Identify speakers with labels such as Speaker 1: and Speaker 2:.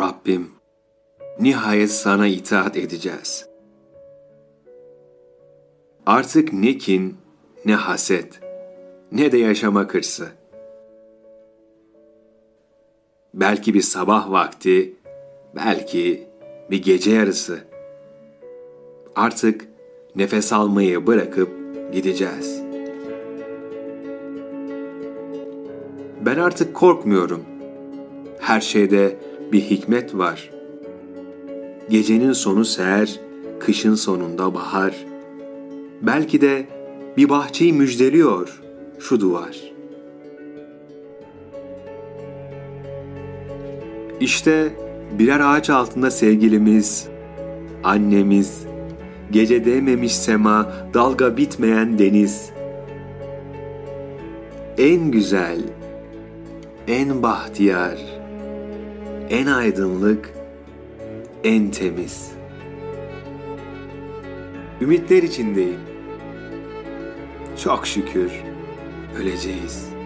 Speaker 1: Rabbim, nihayet sana itaat edeceğiz. Artık ne kin, ne haset, ne de yaşama hırsı. Belki bir sabah vakti, belki bir gece yarısı. Artık nefes almayı bırakıp gideceğiz. Ben artık korkmuyorum. Her şeyde bir hikmet var. Gecenin sonu seher, kışın sonunda bahar. Belki de bir bahçeyi müjdeliyor şu duvar. İşte birer ağaç altında sevgilimiz, annemiz, gece değmemiş sema, dalga bitmeyen deniz. En güzel, en bahtiyar, en aydınlık, en temiz. Ümitler içindeyim. Çok şükür öleceğiz.''